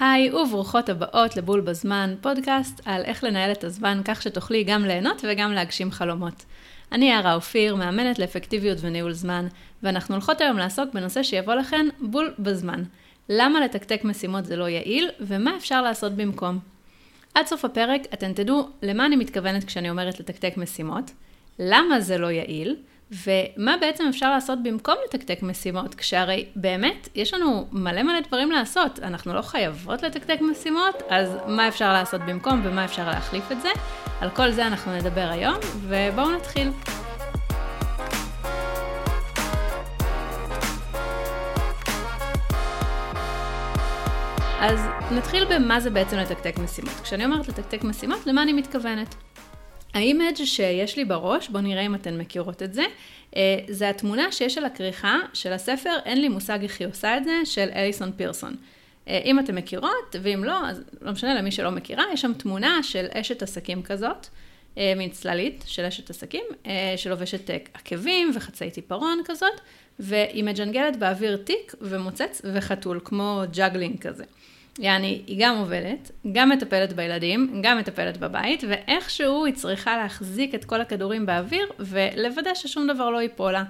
היי וברוכות הבאות לבול בזמן, פודקאסט על איך לנהל את הזמן כך שתוכלי גם ליהנות וגם להגשים חלומות. אני יערה אופיר, מאמנת לאפקטיביות וניהול זמן, ואנחנו הולכות היום לעסוק בנושא שיבוא לכן בול בזמן. למה לתקתק משימות זה לא יעיל, ומה אפשר לעשות במקום. עד סוף הפרק אתן תדעו למה אני מתכוונת כשאני אומרת לתקתק משימות, למה זה לא יעיל, ומה בעצם אפשר לעשות במקום לתקתק משימות, כשהרי באמת יש לנו מלא מלא דברים לעשות, אנחנו לא חייבות לתקתק משימות, אז מה אפשר לעשות במקום ומה אפשר להחליף את זה? על כל זה אנחנו נדבר היום, ובואו נתחיל. אז נתחיל במה זה בעצם לתקתק משימות. כשאני אומרת לתקתק משימות, למה אני מתכוונת? האימג' שיש לי בראש, בואו נראה אם אתן מכירות את זה, אה, זה התמונה שיש על הכריכה של הספר, אין לי מושג איך היא עושה את זה, של אליסון פירסון. אה, אם אתן מכירות, ואם לא, אז לא משנה למי שלא מכירה, יש שם תמונה של אשת עסקים כזאת, אה, מין צללית של אשת עסקים, שלובשת עקבים וחצאית עיפרון כזאת, והיא מג'נגלת באוויר תיק ומוצץ וחתול, כמו juggling כזה. יעני, היא גם עובדת, גם מטפלת בילדים, גם מטפלת בבית, ואיכשהו היא צריכה להחזיק את כל הכדורים באוויר ולוודא ששום דבר לא ייפול לה.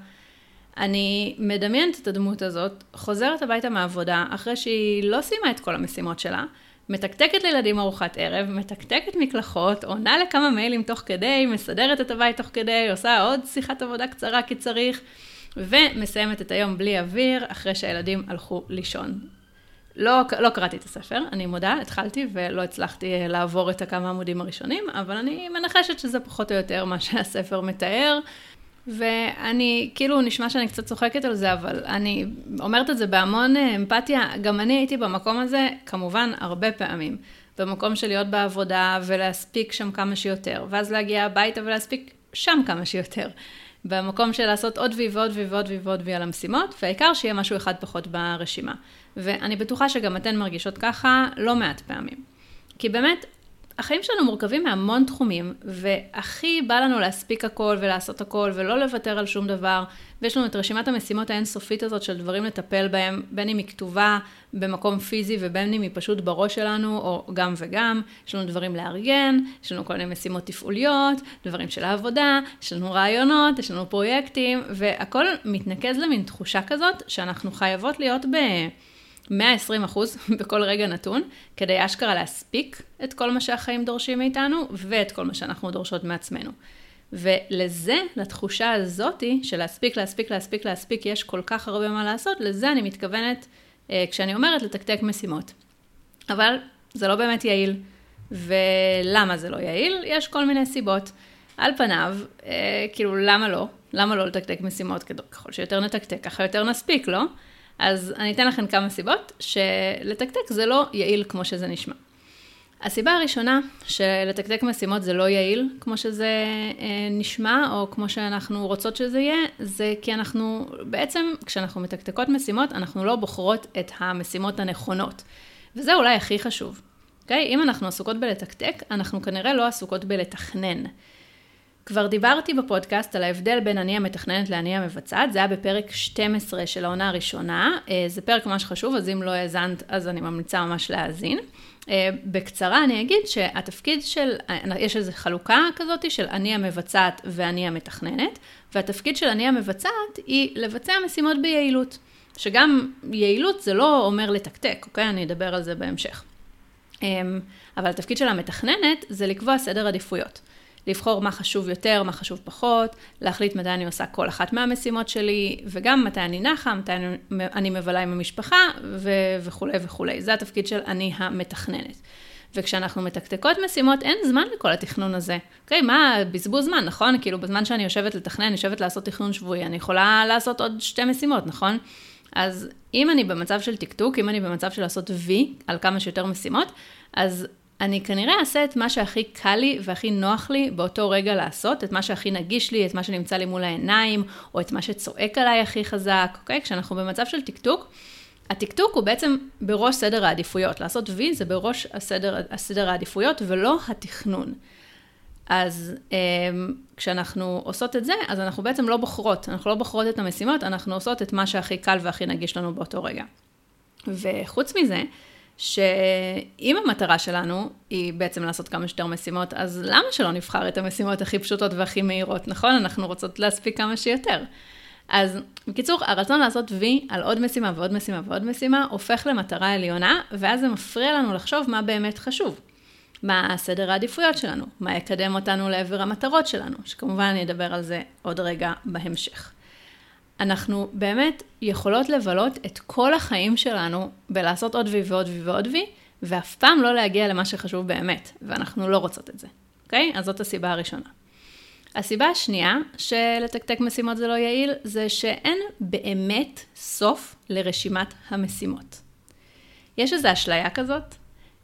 אני מדמיינת את הדמות הזאת, חוזרת הביתה מהעבודה, אחרי שהיא לא סיימה את כל המשימות שלה, מתקתקת לילדים ארוחת ערב, מתקתקת מקלחות, עונה לכמה מיילים תוך כדי, מסדרת את הבית תוך כדי, עושה עוד שיחת עבודה קצרה כי צריך, ומסיימת את היום בלי אוויר, אחרי שהילדים הלכו לישון. לא, לא קראתי את הספר, אני מודה, התחלתי ולא הצלחתי אה, לעבור את הכמה עמודים הראשונים, אבל אני מנחשת שזה פחות או יותר מה שהספר מתאר. ואני, כאילו, נשמע שאני קצת צוחקת על זה, אבל אני אומרת את זה בהמון אה, אמפתיה. גם אני הייתי במקום הזה, כמובן, הרבה פעמים. במקום של להיות בעבודה ולהספיק שם כמה שיותר, ואז להגיע הביתה ולהספיק שם כמה שיותר. במקום של לעשות עוד וי ועוד וי ועוד וי ועוד וי על המשימות, והעיקר שיהיה משהו אחד פחות ברשימה. ואני בטוחה שגם אתן מרגישות ככה לא מעט פעמים. כי באמת, החיים שלנו מורכבים מהמון תחומים, והכי בא לנו להספיק הכל ולעשות הכל ולא לוותר על שום דבר, ויש לנו את רשימת המשימות האינסופית הזאת של דברים לטפל בהם, בין אם היא כתובה במקום פיזי ובין אם היא פשוט בראש שלנו, או גם וגם. יש לנו דברים לארגן, יש לנו כל מיני משימות תפעוליות, דברים של העבודה, יש לנו רעיונות, יש לנו פרויקטים, והכל מתנקז למין תחושה כזאת שאנחנו חייבות להיות ב... 120 אחוז בכל רגע נתון, כדי אשכרה להספיק את כל מה שהחיים דורשים מאיתנו, ואת כל מה שאנחנו דורשות מעצמנו. ולזה, לתחושה הזאתי, של להספיק, להספיק, להספיק, להספיק, יש כל כך הרבה מה לעשות, לזה אני מתכוונת אה, כשאני אומרת לתקתק משימות. אבל זה לא באמת יעיל. ולמה זה לא יעיל? יש כל מיני סיבות. על פניו, אה, כאילו, למה לא? למה לא לתקתק משימות? ככל שיותר נתקתק, ככה יותר נספיק, לא? אז אני אתן לכם כמה סיבות שלתקתק זה לא יעיל כמו שזה נשמע. הסיבה הראשונה שלתקתק משימות זה לא יעיל כמו שזה אה, נשמע, או כמו שאנחנו רוצות שזה יהיה, זה כי אנחנו, בעצם כשאנחנו מתקתקות משימות, אנחנו לא בוחרות את המשימות הנכונות. וזה אולי הכי חשוב. אוקיי? אם אנחנו עסוקות בלתקתק, אנחנו כנראה לא עסוקות בלתכנן. כבר דיברתי בפודקאסט על ההבדל בין אני המתכננת לאני המבצעת, זה היה בפרק 12 של העונה הראשונה, אה, זה פרק ממש חשוב, אז אם לא האזנת, אז אני ממליצה ממש להאזין. אה, בקצרה אני אגיד שהתפקיד של, אה, יש איזו חלוקה כזאת של אני המבצעת ואני המתכננת, והתפקיד של אני המבצעת היא לבצע משימות ביעילות, שגם יעילות זה לא אומר לתקתק, אוקיי? אני אדבר על זה בהמשך. אבל התפקיד של המתכננת זה לקבוע סדר עדיפויות. לבחור מה חשוב יותר, מה חשוב פחות, להחליט מתי אני עושה כל אחת מהמשימות שלי, וגם מתי אני נחה, מתי אני, אני מבלה עם המשפחה, ו- וכולי וכולי. זה התפקיד של אני המתכננת. וכשאנחנו מתקתקות משימות, אין זמן לכל התכנון הזה. אוקיי, מה, בזבוז זמן, נכון? כאילו, בזמן שאני יושבת לתכנן, אני יושבת לעשות תכנון שבועי, אני יכולה לעשות עוד שתי משימות, נכון? אז אם אני במצב של טקטוק, אם אני במצב של לעשות וי על כמה שיותר משימות, אז אני כנראה אעשה את מה שהכי קל לי והכי נוח לי באותו רגע לעשות, את מה שהכי נגיש לי, את מה שנמצא לי מול העיניים, או את מה שצועק עליי הכי חזק, אוקיי? כשאנחנו במצב של טקטוק, הטקטוק הוא בעצם בראש סדר העדיפויות. לעשות וי זה בראש הסדר, הסדר העדיפויות ולא התכנון. אז אה, כשאנחנו עושות את זה, אז אנחנו בעצם לא בוחרות, אנחנו לא בוחרות את המשימות, אנחנו עושות את מה שהכי קל והכי נגיש לנו באותו רגע. וחוץ מזה, שאם המטרה שלנו היא בעצם לעשות כמה שיותר משימות, אז למה שלא נבחר את המשימות הכי פשוטות והכי מהירות, נכון? אנחנו רוצות להספיק כמה שיותר. אז בקיצור, הרצון לעשות וי על עוד משימה ועוד משימה ועוד משימה, הופך למטרה עליונה, ואז זה מפריע לנו לחשוב מה באמת חשוב. מה סדר העדיפויות שלנו, מה יקדם אותנו לעבר המטרות שלנו, שכמובן אני אדבר על זה עוד רגע בהמשך. אנחנו באמת יכולות לבלות את כל החיים שלנו בלעשות עוד וי ועוד וי ועוד וי, ואף פעם לא להגיע למה שחשוב באמת, ואנחנו לא רוצות את זה, אוקיי? אז זאת הסיבה הראשונה. הסיבה השנייה שלתקתק משימות זה לא יעיל, זה שאין באמת סוף לרשימת המשימות. יש איזו אשליה כזאת,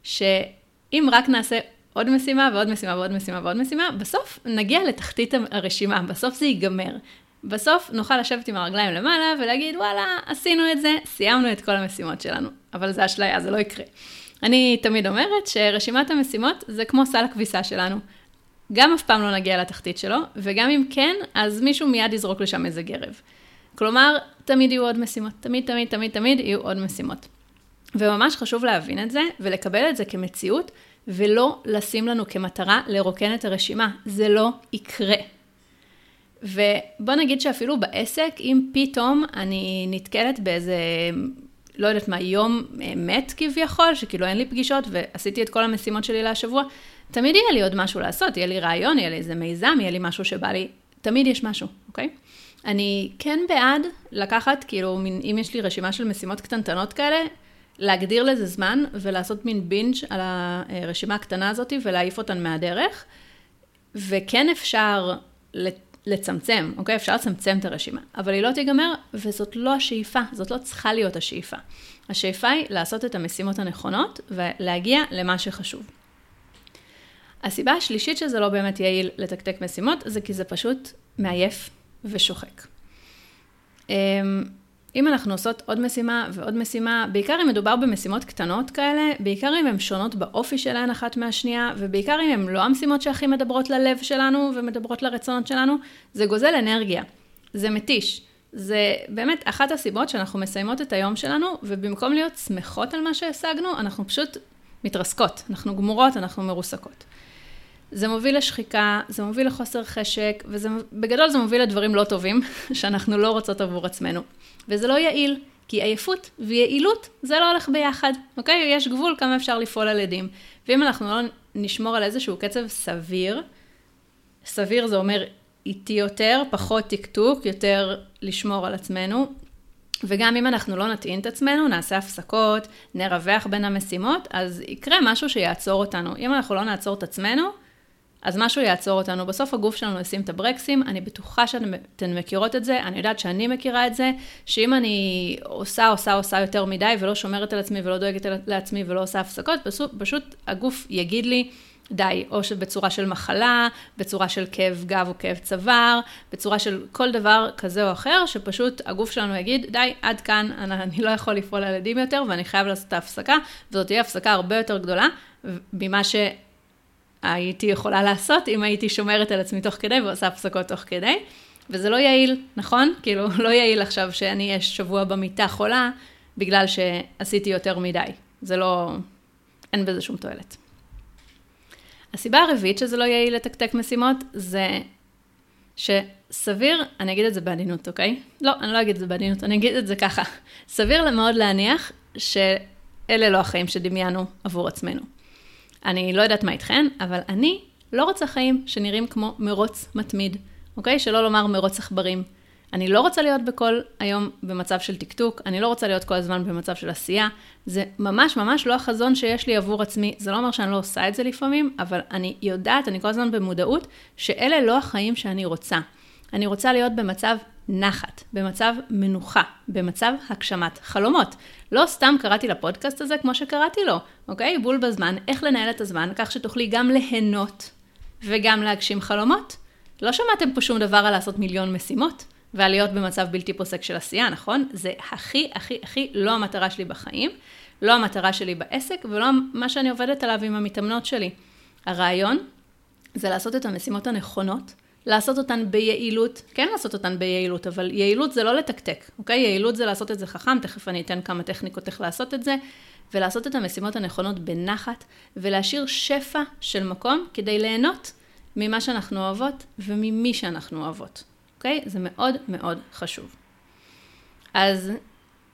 שאם רק נעשה עוד משימה ועוד משימה ועוד משימה ועוד משימה, בסוף נגיע לתחתית הרשימה, בסוף זה ייגמר. בסוף נוכל לשבת עם הרגליים למעלה ולהגיד, וואלה, עשינו את זה, סיימנו את כל המשימות שלנו. אבל זה אשליה, זה לא יקרה. אני תמיד אומרת שרשימת המשימות זה כמו סל הכביסה שלנו. גם אף פעם לא נגיע לתחתית שלו, וגם אם כן, אז מישהו מיד יזרוק לשם איזה גרב. כלומר, תמיד יהיו עוד משימות. תמיד, תמיד, תמיד, תמיד יהיו עוד משימות. וממש חשוב להבין את זה, ולקבל את זה כמציאות, ולא לשים לנו כמטרה לרוקן את הרשימה. זה לא יקרה. ובוא נגיד שאפילו בעסק, אם פתאום אני נתקלת באיזה, לא יודעת מה, יום אה, מת כביכול, שכאילו אין לי פגישות ועשיתי את כל המשימות שלי להשבוע, תמיד יהיה לי עוד משהו לעשות, יהיה לי רעיון, יהיה לי איזה מיזם, יהיה לי משהו שבא לי, תמיד יש משהו, אוקיי? אני כן בעד לקחת, כאילו, אם יש לי רשימה של משימות קטנטנות כאלה, להגדיר לזה זמן ולעשות מין בינג' על הרשימה הקטנה הזאת ולהעיף אותן מהדרך. וכן אפשר לצמצם, אוקיי? אפשר לצמצם את הרשימה, אבל היא לא תיגמר, וזאת לא השאיפה, זאת לא צריכה להיות השאיפה. השאיפה היא לעשות את המשימות הנכונות ולהגיע למה שחשוב. הסיבה השלישית שזה לא באמת יעיל לתקתק משימות, זה כי זה פשוט מעייף ושוחק. אם אנחנו עושות עוד משימה ועוד משימה, בעיקר אם מדובר במשימות קטנות כאלה, בעיקר אם הן שונות באופי שלהן אחת מהשנייה, ובעיקר אם הן לא המשימות שהכי מדברות ללב שלנו ומדברות לרצונות שלנו, זה גוזל אנרגיה, זה מתיש. זה באמת אחת הסיבות שאנחנו מסיימות את היום שלנו, ובמקום להיות שמחות על מה שהשגנו, אנחנו פשוט מתרסקות, אנחנו גמורות, אנחנו מרוסקות. זה מוביל לשחיקה, זה מוביל לחוסר חשק, ובגדול זה מוביל לדברים לא טובים, שאנחנו לא רוצות עבור עצמנו. וזה לא יעיל, כי עייפות ויעילות זה לא הולך ביחד, אוקיי? יש גבול כמה אפשר לפעול על עדים. ואם אנחנו לא נשמור על איזשהו קצב סביר, סביר זה אומר איטי יותר, פחות טקטוק, יותר לשמור על עצמנו. וגם אם אנחנו לא נטעין את עצמנו, נעשה הפסקות, נרווח בין המשימות, אז יקרה משהו שיעצור אותנו. אם אנחנו לא נעצור את עצמנו, אז משהו יעצור אותנו. בסוף הגוף שלנו ישים את הברקסים, אני בטוחה שאתן מכירות את זה, אני יודעת שאני מכירה את זה, שאם אני עושה, עושה, עושה יותר מדי ולא שומרת על עצמי ולא דואגת לעצמי ולא עושה הפסקות, פשוט, פשוט הגוף יגיד לי, די, או בצורה של מחלה, בצורה של כאב גב או כאב צוואר, בצורה של כל דבר כזה או אחר, שפשוט הגוף שלנו יגיד, די, עד כאן, אני, אני לא יכול לפעול על ילדים יותר ואני חייב לעשות את ההפסקה, וזאת תהיה הפסקה הרבה יותר גדולה ממה ש... הייתי יכולה לעשות אם הייתי שומרת על עצמי תוך כדי ועושה הפסקות תוך כדי. וזה לא יעיל, נכון? כאילו, לא יעיל עכשיו שאני אהיה שבוע במיטה חולה, בגלל שעשיתי יותר מדי. זה לא, אין בזה שום תועלת. הסיבה הרביעית שזה לא יעיל לתקתק משימות, זה שסביר, אני אגיד את זה בעדינות, אוקיי? לא, אני לא אגיד את זה בעדינות, אני אגיד את זה ככה. סביר מאוד להניח שאלה לא החיים שדמיינו עבור עצמנו. אני לא יודעת מה איתכן, אבל אני לא רוצה חיים שנראים כמו מרוץ מתמיד, אוקיי? שלא לומר מרוץ עכברים. אני לא רוצה להיות בכל היום במצב של טקטוק, אני לא רוצה להיות כל הזמן במצב של עשייה. זה ממש ממש לא החזון שיש לי עבור עצמי. זה לא אומר שאני לא עושה את זה לפעמים, אבל אני יודעת, אני כל הזמן במודעות, שאלה לא החיים שאני רוצה. אני רוצה להיות במצב נחת, במצב מנוחה, במצב הגשמת חלומות. לא סתם קראתי לפודקאסט הזה כמו שקראתי לו, אוקיי? בול בזמן, איך לנהל את הזמן, כך שתוכלי גם ליהנות וגם להגשים חלומות. לא שמעתם פה שום דבר על לעשות מיליון משימות ועל להיות במצב בלתי פוסק של עשייה, נכון? זה הכי, הכי, הכי לא המטרה שלי בחיים, לא המטרה שלי בעסק ולא מה שאני עובדת עליו עם המתאמנות שלי. הרעיון זה לעשות את המשימות הנכונות, לעשות אותן ביעילות, כן לעשות אותן ביעילות, אבל יעילות זה לא לתקתק, אוקיי? יעילות זה לעשות את זה חכם, תכף אני אתן כמה טכניקות איך לעשות את זה, ולעשות את המשימות הנכונות בנחת, ולהשאיר שפע של מקום כדי ליהנות ממה שאנחנו אוהבות וממי שאנחנו אוהבות, אוקיי? זה מאוד מאוד חשוב. אז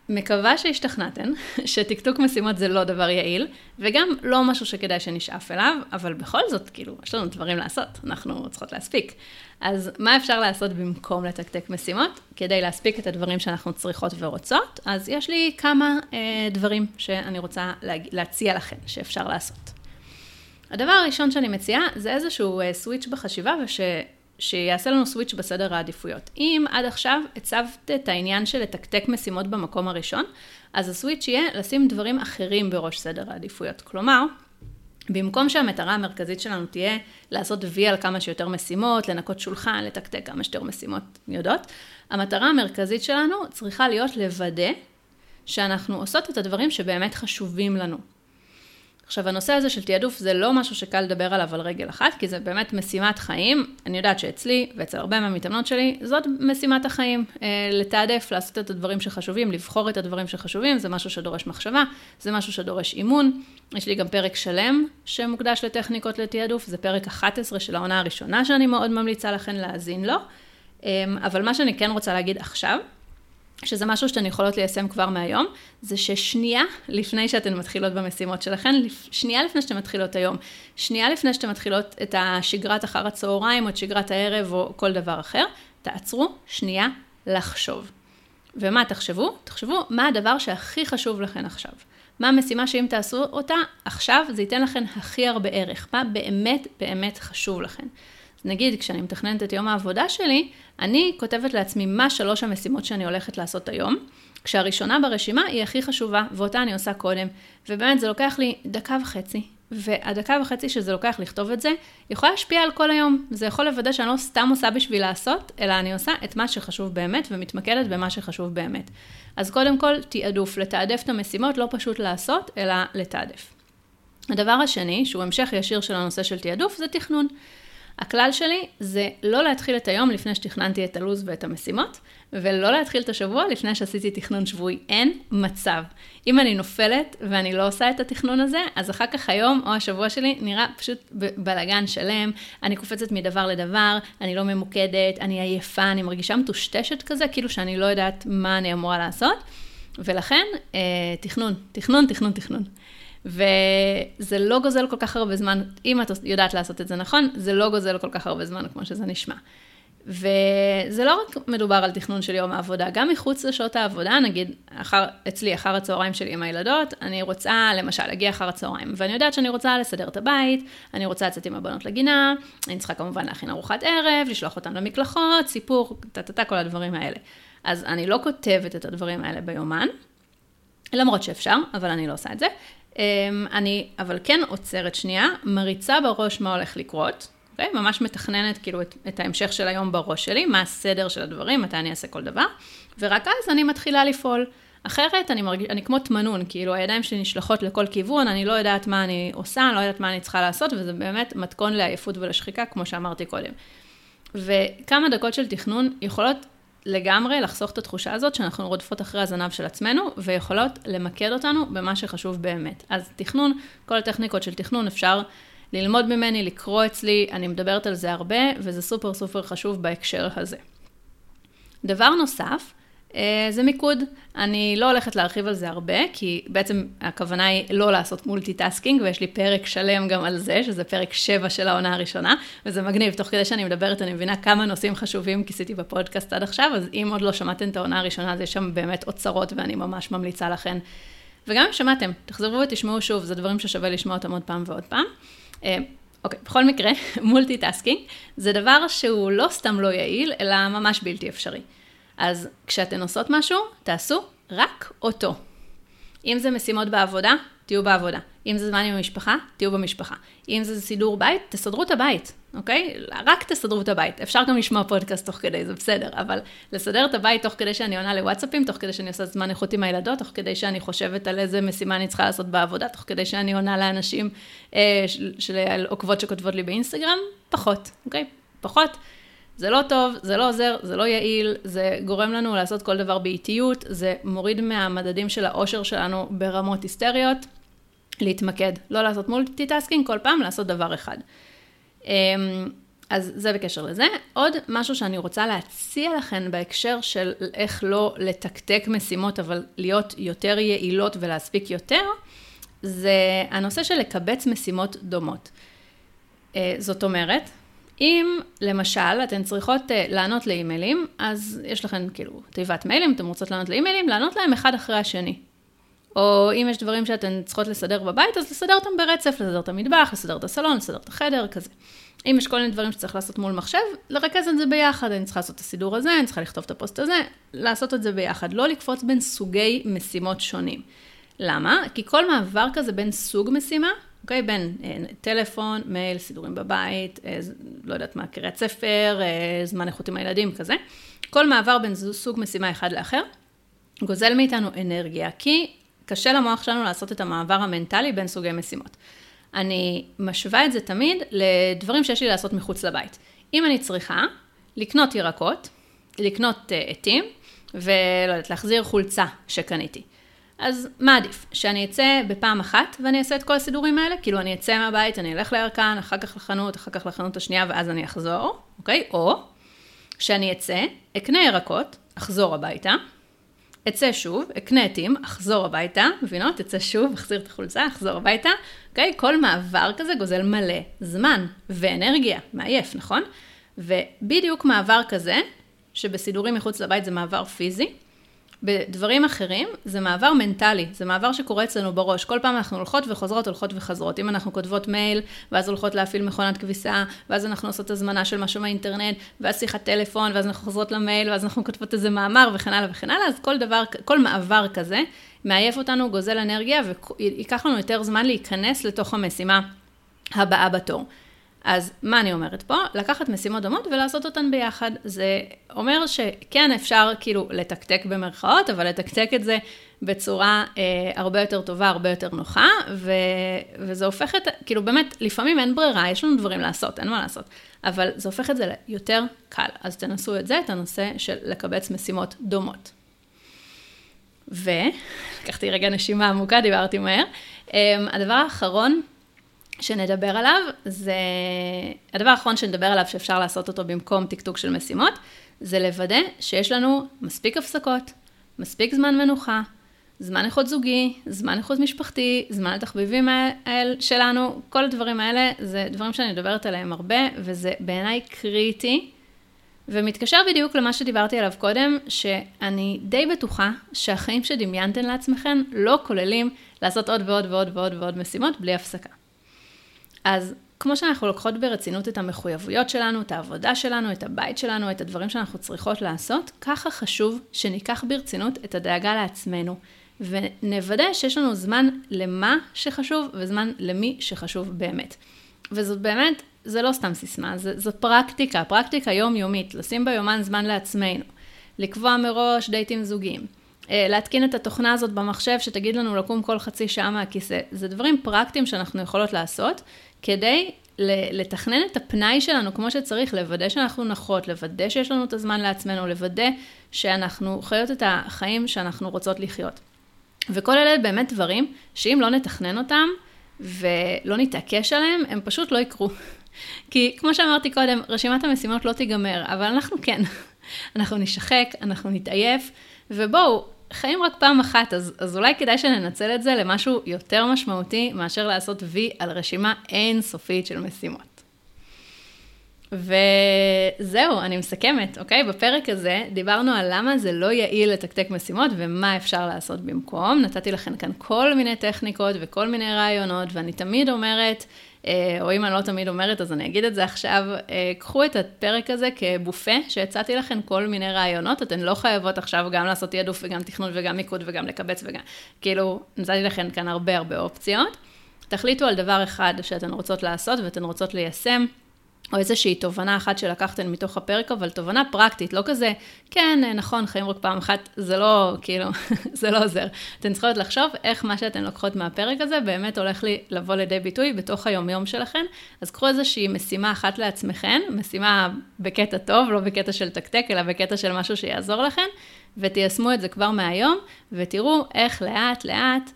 מקווה שהשתכנעתן, שטקטוק משימות זה לא דבר יעיל, וגם לא משהו שכדאי שנשאף אליו, אבל בכל זאת, כאילו, יש לנו דברים לעשות, אנחנו צריכות להספיק. אז מה אפשר לעשות במקום לתקתק משימות? כדי להספיק את הדברים שאנחנו צריכות ורוצות, אז יש לי כמה אה, דברים שאני רוצה להג... להציע לכם שאפשר לעשות. הדבר הראשון שאני מציעה זה איזשהו אה, סוויץ' בחשיבה, וש... שיעשה לנו סוויץ' בסדר העדיפויות. אם עד עכשיו הצבת את העניין של לתקתק משימות במקום הראשון, אז הסוויץ' יהיה לשים דברים אחרים בראש סדר העדיפויות. כלומר, במקום שהמטרה המרכזית שלנו תהיה לעשות וי על כמה שיותר משימות, לנקות שולחן, לתקתק כמה שיותר משימות יודעות, המטרה המרכזית שלנו צריכה להיות לוודא שאנחנו עושות את הדברים שבאמת חשובים לנו. עכשיו, הנושא הזה של תעדוף זה לא משהו שקל לדבר עליו על רגל אחת, כי זה באמת משימת חיים. אני יודעת שאצלי ואצל הרבה מהמתאמנות שלי, זאת משימת החיים. אה, לתעדף, לעשות את הדברים שחשובים, לבחור את הדברים שחשובים, זה משהו שדורש מחשבה, זה משהו שדורש אימון. יש לי גם פרק שלם שמוקדש לטכניקות לתעדוף, זה פרק 11 של העונה הראשונה שאני מאוד ממליצה לכן להאזין לו. אה, אבל מה שאני כן רוצה להגיד עכשיו, שזה משהו שאתן יכולות ליישם כבר מהיום, זה ששנייה לפני שאתן מתחילות במשימות שלכן, שנייה לפני שאתן מתחילות היום, שנייה לפני שאתן מתחילות את השגרת אחר הצהריים או את שגרת הערב או כל דבר אחר, תעצרו שנייה לחשוב. ומה תחשבו? תחשבו מה הדבר שהכי חשוב לכן עכשיו. מה המשימה שאם תעשו אותה עכשיו, זה ייתן לכן הכי הרבה ערך. מה באמת באמת חשוב לכן. נגיד, כשאני מתכננת את יום העבודה שלי, אני כותבת לעצמי מה שלוש המשימות שאני הולכת לעשות היום, כשהראשונה ברשימה היא הכי חשובה, ואותה אני עושה קודם. ובאמת, זה לוקח לי דקה וחצי, והדקה וחצי שזה לוקח לכתוב את זה, יכולה להשפיע על כל היום. זה יכול לוודא שאני לא סתם עושה בשביל לעשות, אלא אני עושה את מה שחשוב באמת, ומתמקדת במה שחשוב באמת. אז קודם כל, תעדוף, לתעדף את המשימות, לא פשוט לעשות, אלא לתעדף. הדבר השני, שהוא המשך ישיר של הנושא של תעדוף, זה תכנון. הכלל שלי זה לא להתחיל את היום לפני שתכננתי את הלו"ז ואת המשימות, ולא להתחיל את השבוע לפני שעשיתי תכנון שבועי. אין מצב. אם אני נופלת ואני לא עושה את התכנון הזה, אז אחר כך היום או השבוע שלי נראה פשוט בלאגן שלם, אני קופצת מדבר לדבר, אני לא ממוקדת, אני עייפה, אני מרגישה מטושטשת כזה, כאילו שאני לא יודעת מה אני אמורה לעשות. ולכן, אה, תכנון, תכנון, תכנון, תכנון. וזה לא גוזל כל כך הרבה זמן, אם את יודעת לעשות את זה נכון, זה לא גוזל כל כך הרבה זמן כמו שזה נשמע. וזה לא רק מדובר על תכנון של יום העבודה, גם מחוץ לשעות העבודה, נגיד אחר, אצלי אחר הצהריים שלי עם הילדות, אני רוצה למשל להגיע אחר הצהריים, ואני יודעת שאני רוצה לסדר את הבית, אני רוצה לצאת עם הבנות לגינה, אני צריכה כמובן להכין ארוחת ערב, לשלוח אותן למקלחות, סיפור, טה-טה-טה, כל הדברים האלה. אז אני לא כותבת את הדברים האלה ביומן, למרות שאפשר, אבל אני לא עושה את זה, אני אבל כן עוצרת שנייה, מריצה בראש מה הולך לקרות, okay? אוקיי? ממש מתכננת כאילו את, את ההמשך של היום בראש שלי, מה הסדר של הדברים, מתי אני אעשה כל דבר, ורק אז אני מתחילה לפעול. אחרת אני, מרגיש, אני כמו תמנון, כאילו הידיים שלי נשלחות לכל כיוון, אני לא יודעת מה אני עושה, אני לא יודעת מה אני צריכה לעשות, וזה באמת מתכון לעייפות ולשחיקה, כמו שאמרתי קודם. וכמה דקות של תכנון יכולות לגמרי לחסוך את התחושה הזאת שאנחנו רודפות אחרי הזנב של עצמנו, ויכולות למקד אותנו במה שחשוב באמת. אז תכנון, כל הטכניקות של תכנון אפשר ללמוד ממני, לקרוא אצלי, אני מדברת על זה הרבה, וזה סופר סופר חשוב בהקשר הזה. דבר נוסף, זה מיקוד. אני לא הולכת להרחיב על זה הרבה, כי בעצם הכוונה היא לא לעשות multitasking, ויש לי פרק שלם גם על זה, שזה פרק 7 של העונה הראשונה, וזה מגניב, תוך כדי שאני מדברת אני מבינה כמה נושאים חשובים כיסיתי בפודקאסט עד עכשיו, אז אם עוד לא שמעתם את העונה הראשונה, אז יש שם באמת אוצרות, ואני ממש ממליצה לכן. וגם אם שמעתם, תחזרו ותשמעו שוב, זה דברים ששווה לשמוע אותם עוד פעם ועוד פעם. אה, אוקיי, בכל מקרה, multitasking זה דבר שהוא לא סתם לא יעיל, אלא ממש בלתי אפשרי. אז כשאתן עושות משהו, תעשו רק אותו. אם זה משימות בעבודה, תהיו בעבודה. אם זה זמן עם המשפחה, תהיו במשפחה. אם זה סידור בית, תסדרו את הבית, אוקיי? רק תסדרו את הבית. אפשר גם לשמוע פודקאסט תוך כדי, זה בסדר, אבל לסדר את הבית תוך כדי שאני עונה לוואטסאפים, תוך כדי שאני עושה זמן איכות עם הילדות, תוך כדי שאני חושבת על איזה משימה אני צריכה לעשות בעבודה, תוך כדי שאני עונה לאנשים אה, של עוקבות שכותבות לי באינסטגרם, פחות, אוקיי? פחות. זה לא טוב, זה לא עוזר, זה לא יעיל, זה גורם לנו לעשות כל דבר באיטיות, זה מוריד מהמדדים של האושר שלנו ברמות היסטריות. להתמקד, לא לעשות multitasking כל פעם, לעשות דבר אחד. אמ, אז זה בקשר לזה. עוד משהו שאני רוצה להציע לכם בהקשר של איך לא לתקתק משימות, אבל להיות יותר יעילות ולהספיק יותר, זה הנושא של לקבץ משימות דומות. אה, זאת אומרת, אם למשל אתן צריכות אה, לענות לאימיילים, אז יש לכם כאילו תיבת מיילים, אתן רוצות לענות לאימיילים, לענות להם אחד אחרי השני. או אם יש דברים שאתן צריכות לסדר בבית, אז לסדר אותם ברצף, לסדר את המטבח, לסדר את הסלון, לסדר את החדר, כזה. אם יש כל מיני דברים שצריך לעשות מול מחשב, לרכז את זה ביחד, אני צריכה לעשות את הסידור הזה, אני צריכה לכתוב את הפוסט הזה, לעשות את זה ביחד, לא לקפוץ בין סוגי משימות שונים. למה? כי כל מעבר כזה בין סוג משימה, אוקיי? בין אה, טלפון, מייל, סידורים בבית, אה, לא יודעת מה, קריאת ספר, אה, זמן איכות עם הילדים, כזה. כל מעבר בין סוג משימה אחד לאחר, גוזל מאיתנו אנרגיה, כי קשה למוח שלנו לעשות את המעבר המנטלי בין סוגי משימות. אני משווה את זה תמיד לדברים שיש לי לעשות מחוץ לבית. אם אני צריכה לקנות ירקות, לקנות עטים, ולא יודעת, להחזיר חולצה שקניתי. אז מה עדיף? שאני אצא בפעם אחת ואני אעשה את כל הסידורים האלה? כאילו אני אצא מהבית, אני אלך לירקן, אחר כך לחנות, אחר כך לחנות השנייה ואז אני אחזור, אוקיי? או שאני אצא, אקנה ירקות, אחזור הביתה, אצא שוב, אקנה עטים, אחזור הביתה, מבינות? אצא שוב, אחזיר את החולצה, אחזור הביתה, אוקיי? כל מעבר כזה גוזל מלא זמן ואנרגיה, מעייף, נכון? ובדיוק מעבר כזה, שבסידורים מחוץ לבית זה מעבר פיזי, בדברים אחרים זה מעבר מנטלי, זה מעבר שקורה אצלנו בראש. כל פעם אנחנו הולכות וחוזרות, הולכות וחזרות. אם אנחנו כותבות מייל, ואז הולכות להפעיל מכונת כביסה, ואז אנחנו עושות הזמנה של משהו מהאינטרנט, ואז שיחת טלפון, ואז אנחנו חוזרות למייל, ואז אנחנו כותבות איזה מאמר וכן הלאה וכן הלאה, אז כל דבר, כל מעבר כזה מעייף אותנו, גוזל אנרגיה, וייקח לנו יותר זמן להיכנס לתוך המשימה הבאה בתור. אז מה אני אומרת פה? לקחת משימות דומות ולעשות אותן ביחד. זה אומר שכן אפשר כאילו לתקתק במרכאות, אבל לתקתק את זה בצורה אה, הרבה יותר טובה, הרבה יותר נוחה, ו, וזה הופך את, כאילו באמת, לפעמים אין ברירה, יש לנו דברים לעשות, אין מה לעשות, אבל זה הופך את זה ליותר קל. אז תנסו את זה, את הנושא של לקבץ משימות דומות. ולקחתי רגע נשימה עמוקה, דיברתי מהר. אה, הדבר האחרון, שנדבר עליו, זה הדבר האחרון שנדבר עליו שאפשר לעשות אותו במקום טקטוק של משימות, זה לוודא שיש לנו מספיק הפסקות, מספיק זמן מנוחה, זמן איכות זוגי, זמן איכות משפחתי, זמן התחביבים שלנו, כל הדברים האלה זה דברים שאני מדברת עליהם הרבה, וזה בעיניי קריטי, ומתקשר בדיוק למה שדיברתי עליו קודם, שאני די בטוחה שהחיים שדמיינתן לעצמכם לא כוללים לעשות עוד ועוד ועוד ועוד ועוד משימות בלי הפסקה. אז כמו שאנחנו לוקחות ברצינות את המחויבויות שלנו, את העבודה שלנו, את הבית שלנו, את הדברים שאנחנו צריכות לעשות, ככה חשוב שניקח ברצינות את הדאגה לעצמנו, ונוודא שיש לנו זמן למה שחשוב וזמן למי שחשוב באמת. וזאת באמת, זה לא סתם סיסמה, זה, זו פרקטיקה, פרקטיקה יומיומית, לשים ביומן זמן לעצמנו, לקבוע מראש דייטים זוגיים. אה, להתקין את התוכנה הזאת במחשב שתגיד לנו לקום כל חצי שעה מהכיסא. זה דברים פרקטיים שאנחנו יכולות לעשות, כדי לתכנן את הפנאי שלנו כמו שצריך, לוודא שאנחנו נחות, לוודא שיש לנו את הזמן לעצמנו, לוודא שאנחנו חיות את החיים שאנחנו רוצות לחיות. וכל אלה באמת דברים שאם לא נתכנן אותם ולא נתעקש עליהם, הם פשוט לא יקרו. כי כמו שאמרתי קודם, רשימת המשימות לא תיגמר, אבל אנחנו כן. אנחנו נשחק, אנחנו נתעייף, ובואו, חיים רק פעם אחת, אז, אז אולי כדאי שננצל את זה למשהו יותר משמעותי מאשר לעשות וי על רשימה אינסופית של משימות. וזהו, אני מסכמת, אוקיי? בפרק הזה דיברנו על למה זה לא יעיל לתקתק משימות ומה אפשר לעשות במקום. נתתי לכם כאן כל מיני טכניקות וכל מיני רעיונות, ואני תמיד אומרת, או אם אני לא תמיד אומרת, אז אני אגיד את זה עכשיו, אה, קחו את הפרק הזה כבופה, שהצעתי לכם כל מיני רעיונות, אתן לא חייבות עכשיו גם לעשות תעדוף וגם תכנון וגם מיקוד וגם לקבץ וגם, כאילו, נתתי לכם כאן הרבה הרבה אופציות. תחליטו על דבר אחד שאתן רוצות לעשות ואתן רוצות ליישם. או איזושהי תובנה אחת שלקחתן מתוך הפרק, אבל תובנה פרקטית, לא כזה, כן, נכון, חיים רק פעם אחת, זה לא, כאילו, זה לא עוזר. אתן צריכות לחשוב איך מה שאתן לוקחות מהפרק הזה באמת הולך לי לבוא לידי ביטוי בתוך היומיום שלכן. אז קחו איזושהי משימה אחת לעצמכן, משימה בקטע טוב, לא בקטע של תקתק, אלא בקטע של משהו שיעזור לכן, ותיישמו את זה כבר מהיום, ותראו איך לאט לאט,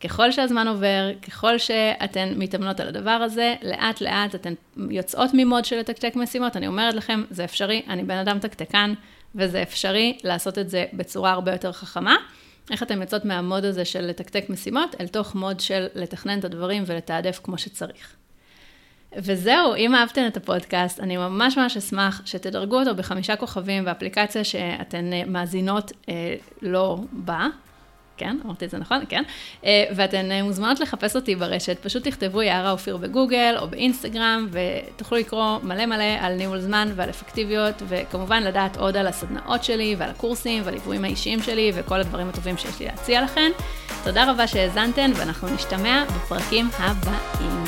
ככל שהזמן עובר, ככל שאתן מתאמנות על הדבר הזה, לאט לאט אתן יוצאות ממוד של לתקתק משימות. אני אומרת לכם, זה אפשרי, אני בן אדם תקתקן, וזה אפשרי לעשות את זה בצורה הרבה יותר חכמה. איך אתן יוצאות מהמוד הזה של לתקתק משימות, אל תוך מוד של לתכנן את הדברים ולתעדף כמו שצריך. וזהו, אם אהבתן את הפודקאסט, אני ממש ממש אשמח שתדרגו אותו בחמישה כוכבים באפליקציה שאתן מאזינות אה, לא בה, כן, אמרתי את זה נכון, כן. אה, ואתן אה, מוזמנות לחפש אותי ברשת, פשוט תכתבו יערה אופיר בגוגל או באינסטגרם, ותוכלו לקרוא מלא מלא על ניהול זמן ועל אפקטיביות, וכמובן לדעת עוד על הסדנאות שלי ועל הקורסים והליוויים האישיים שלי וכל הדברים הטובים שיש לי להציע לכן. תודה רבה שהאזנתן, ואנחנו נשתמע בפרקים הבאים.